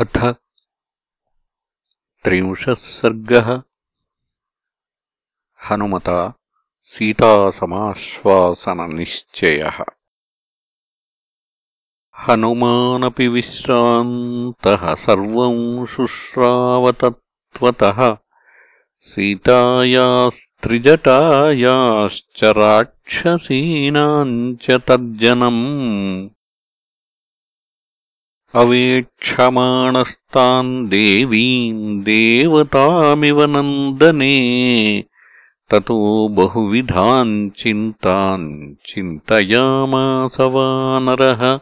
अथ त्रिंशः सर्गः हनुमता सीतासमाश्वासननिश्चयः हनुमानपि विश्रान्तः सर्वं शुश्रावतत्वतः सीतायास्त्रिजटायाश्च राक्षसीनाम् च तज्जनम् अवेक्षमाणस्तान् देवीम् देवतामिव नन्दने। ततो बहुविधाम् चिन्ताम् चिन्तयामास वानरः।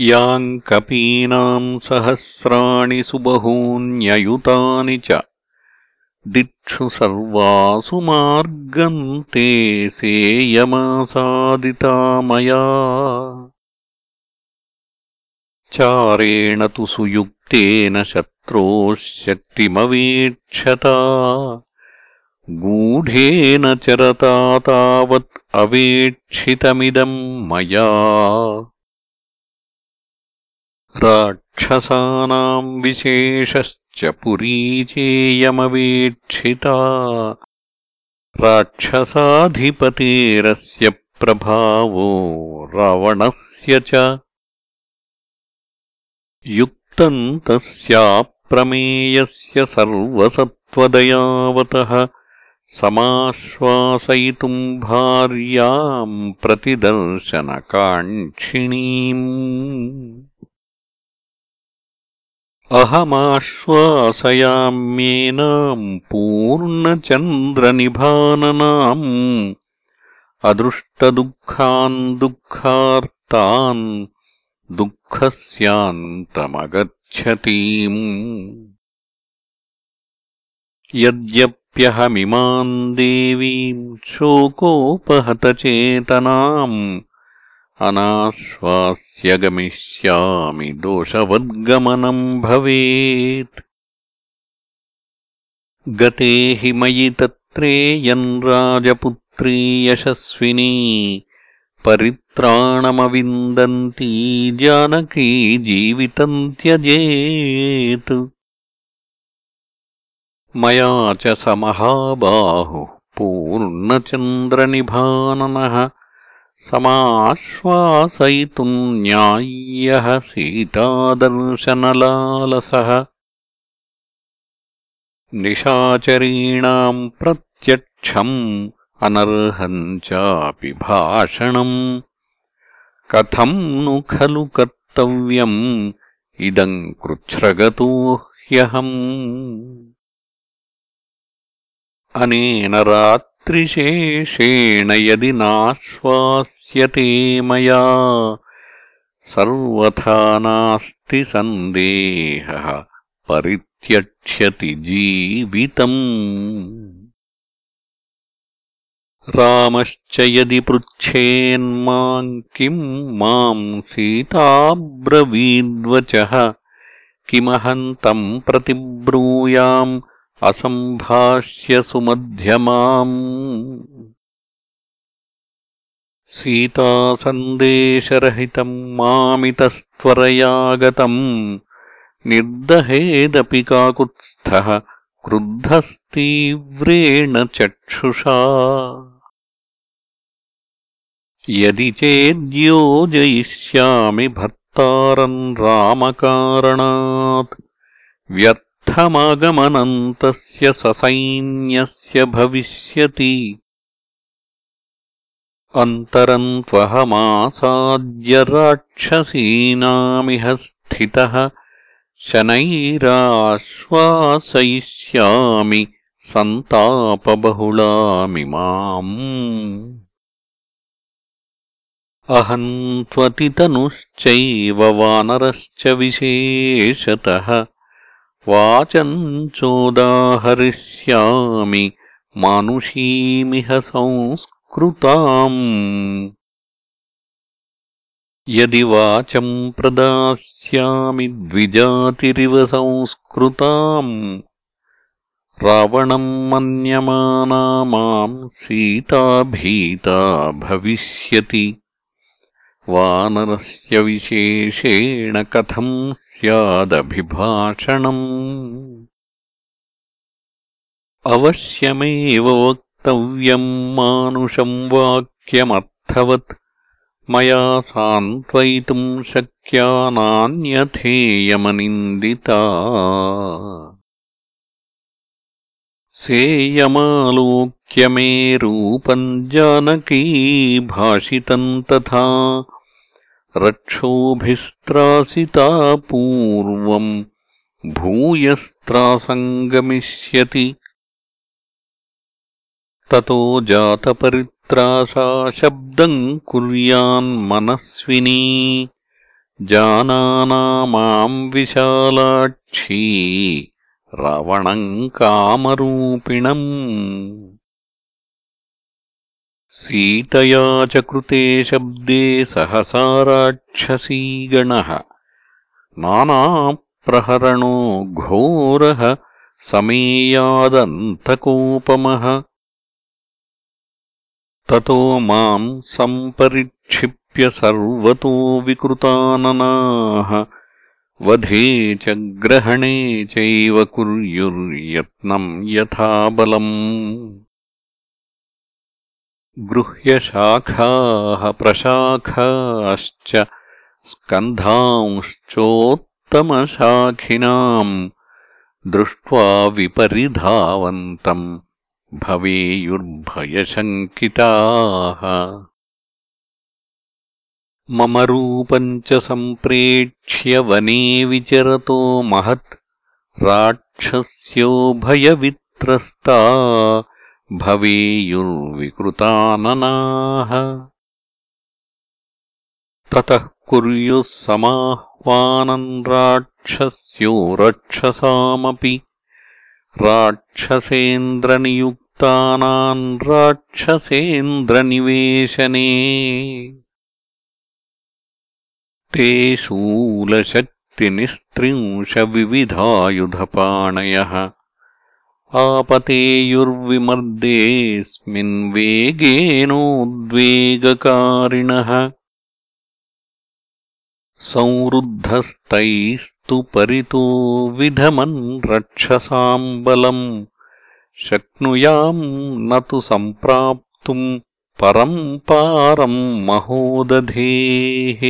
याम् कपीनाम् सहस्राणि सुबहून्ययुतानि च दिक्षु सर्वासु मार्गम् ते सेयमासादिता मया चारेण तु सुयुक्तेन शत्रोः शक्तिमवेक्षता गूढेन चरता तावत् अवेक्षितमिदम् मया। राक्षसानाम् विशेषश्च पुरी चेयमवेक्षिता राक्षसाधिपतेरस्य प्रभावो रावणस्य च युक्तम् तस्याप्रमेयस्य सर्वसत्त्वदयावतः समाश्वासयितुम् भार्याम् प्रतिदर्शनकाङ्क्षिणीम्। अहमाश्वासयाम्येनाम् पूर्णचन्द्रनिभाननाम् अदृष्टदुःखान् दुःखार्तान् दुःखस्यान्तमगच्छतीम्। यद्यप्यहमिमाम् देवीम् शोकोपहतचेतनाम् अनाश्वास्य गमिष्यामि दोषवद्गमनम् भवेत्। गते हि मयि तत्रेयम् राजपुत्री यशस्विनी परित्राणमविन्दन्ती जानकी जीवितम् त्यजेत्। मया च स महाबाहुः पूर्णचन्द्रनिभाननः समाश्वासयितुम् न्याय्यः सीतादर्शनलालसः। निशाचरीणाम् प्रत्यक्षम् अनर्हम् चापि भाषणम्। कथम् नु खलु कर्तव्यम्? इदम् कृच्छ्रगतो ह्यहम्। अनेन रात्रिशेषेण यदि नाश्वास्यते मया सर्वथा नास्ति सन्देहः परित्यक्ष्यति जीवितम् रामश्च यदि पृच्छेन्माम् किम् माम् सीताब्रवीद्वचः? किमहम् तम् प्रतिब्रूयाम् असम्भाष्य सुमध्यमाम् सीतासन्देशरहितम् मामितस्त्वरयागतम् निर्दहेदपि काकुत्स्थः क्रुद्धस्तीव्रेण चक्षुषा यदि चेद्योजयिष्यामि भर्तारम् रामकारणात् व्यर्थमागमनन्तस्य ससैन्यस्य भविष्यति। अन्तरम् त्वहमासाद्य राक्षसीनामिह स्थितः शनैराश्वासयिष्यामि सन्तापबहुलामिमाम् अहम् त्वतितनुश्चैव वानरश्च विशेषतः। वाचम् चोदाहरिष्यामि मानुषीमिह संस्कृताम्। यदि वाचम् प्रदास्यामि द्विजातिरिव संस्कृताम् रावणम् मन्यमाना माम् सीता भीता भविष्यति वानरस्य विशेषेण कथम् स्यादभिभाषणम्? अवश्यमेव वक्तव्यम् मानुषम् वाक्यमर्थवत्। मया सान्त्वयितुम् शक्या नान्यथेयमनिन्दिता सेयमालोक्य मे रूपम् जानकी भाषितम् तथा रक्षोभिस्त्रासिता पूर्वम् भूयस्त्रासङ्गमिष्यति। ततो जातपरित्रासा शब्दम् कुर्यान्मनस्विनी जानाना माम् विशालाक्षी रावणम् कामरूपिणम् सीतया च कृते शब्दे सहसा राक्षसीगणः नानाप्रहरणो घोरः समेयादन्तकोपमः ततो माम् सम्परिक्षिप्य सर्वतो विकृताननाः। वधे च ग्रहणे चैव कुर्युर्यत्नम् यथा बलम् गृह्यशाखाः प्रशाखाश्च स्कन्धांश्चोत्तमशाखिनाम् दृष्ट्वा विपरिधावन्तम् भवेयुर्भयशङ्किताः। मम रूपम् च सम्प्रेक्ष्य वने विचरतो महत् राक्षस्यो भयवित्रस्ता भवेयुर्विकृताननाः। ततः कुर्युः समाह्वानम् राक्षस्यो रक्षसामपि राक्षसेन्द्रनियुक्तानाम् राक्षसेन्द्रनिवेशने। ते शूलशक्तिनिस्त्रिंशविविधायुधपाणयः आपतेयुर्विमर्देऽस्मिन् वेगेनोद्वेगकारिणः संवृद्धस्तैस्तु परितो विधमन् रक्षसाम् बलम् शक्नुयाम् न तु सम्प्राप्तुम् परम् पारम् महोदधेः।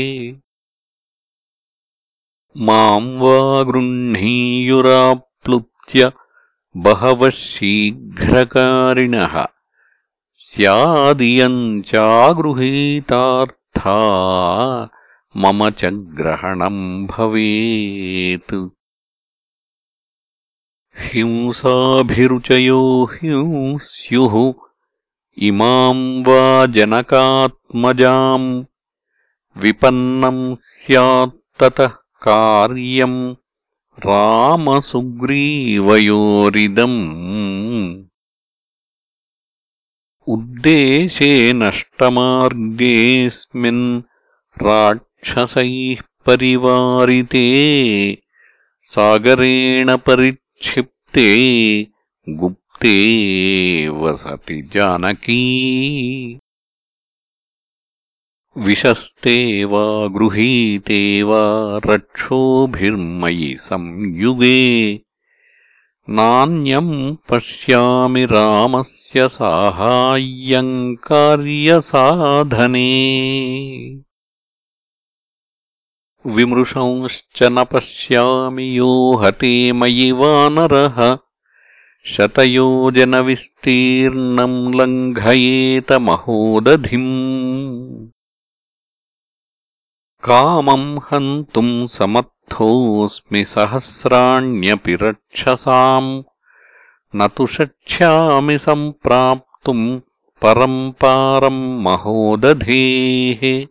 माम् वा गृह्णीयुराप्लुत्य बहवः शीघ्रकारिणः स्यादियम् चागृहीतार्था मम च ग्रहणम् भवेत्। हिंसाभिरुचयो हिंस्युः इमाम् वा जनकात्मजाम् विपन्नम् स्यात्ततः कार्यम् रामसुग्रीवयोरिदम् उद्देशे नष्टमार्गेऽस्मिन् राक्षसैः परिवारिते सागरेण परिक्षिप्ते गुप्ते वसति जानकी विशस्ते वा गृहीते वा रक्षोभिर्मयि संयुगे। नान्यम् पश्यामि रामस्य साहाय्यम् कार्यसाधने। विमृशंश्च न पश्यामि यो हते मयि वानरः शतयोजनविस्तीर्णम् लङ्घयेत महोदधिम् कामम् हन्तुम् समर्थोऽस्मि सहस्राण्यपि रक्षसाम्। न तु शक्ष्यामि सम्प्राप्तुम् परम् पारम् महोदधेः।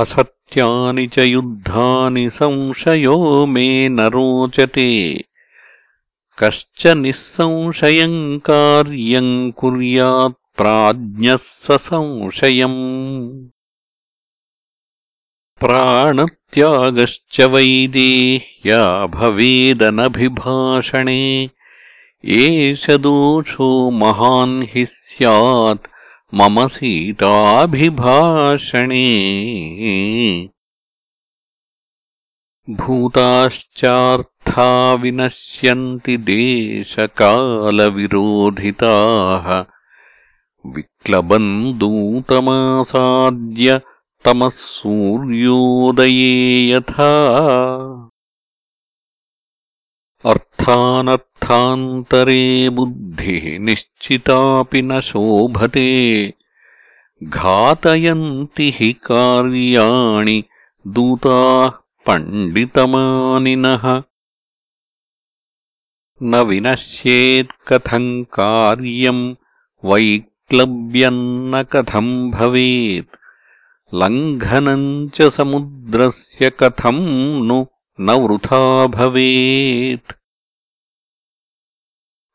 असत्यानि च युद्धानि संशयो मे न रोचते। कश्च निःसंशयम् कार्यम् कुर्यात् प्राज्ञः स संशयम् प्राणत्यागश्च वैदेह्या भवेदनभिभाषणे। एष दोषो महान् हि स्यात् मम सीताभिभाषणे। भूताश्चार्था विनश्यन्ति देशकालविरोधिताः। विक्लबन्दूतमासाद्य तमः सूर्योदये यथा। अर्थानर्थान्तरे बुद्धिः निश्चितापि न शोभते। घातयन्ति हि कार्याणि दूताः पण्डितमानिनः। न विनश्येत्कथम् कार्यम् वैक्लव्यम् न कथम् भवेत् लङ्घनम् च समुद्रस्य कथम् नु न वृथा भवेत्।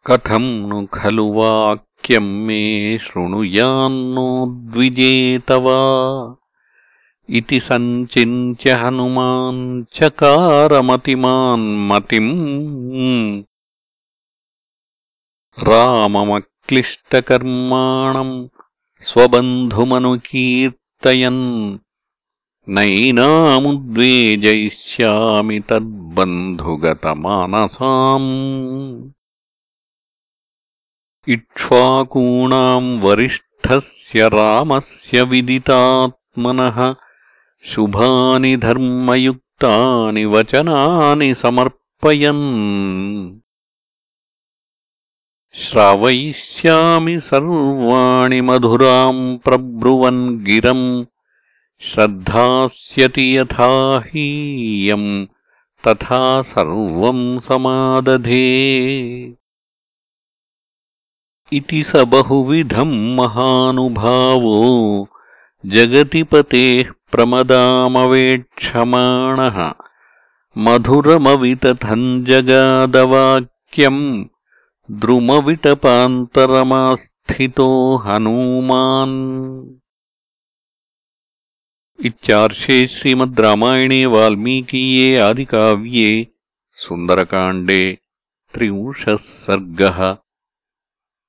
कथम् नु खलु वाक्यम् मे शृणुयान्नो द्विजेतवा। इति सञ्चिन्त्य हनुमान् चकारमतिमान्मतिम्। राममक्लिष्टकर्माणम् स्वबन्धुमनुकीर्तयन् नैनामुद्वेजयिष्यामि तद्बन्धुगतमानसाम्। इक्ष्वाकूणाम् वरिष्ठस्य रामस्य विदितात्मनः शुभानि धर्मयुक्तानि वचनानि समर्पयन् श्रावयिष्यामि सर्वाणि मधुराम् प्रब्रुवन् गिरम्। श्रद्धास्यति यथा हीयम् तथा सर्वम् समादधे। इति स बहुविधम् महानुभावो। जगतिपतेः प्रमदामवेक्षमाणः। मधुरमवितथम् जगादवाक्यम् द्रुमविटपान्तरमास्थितो हनूमान्। इत्यार्षे श्रीमद् रामायणे वाल्मीकीये आदिकाव्ये सुन्दरकाण्डे त्रिंशः सर्गः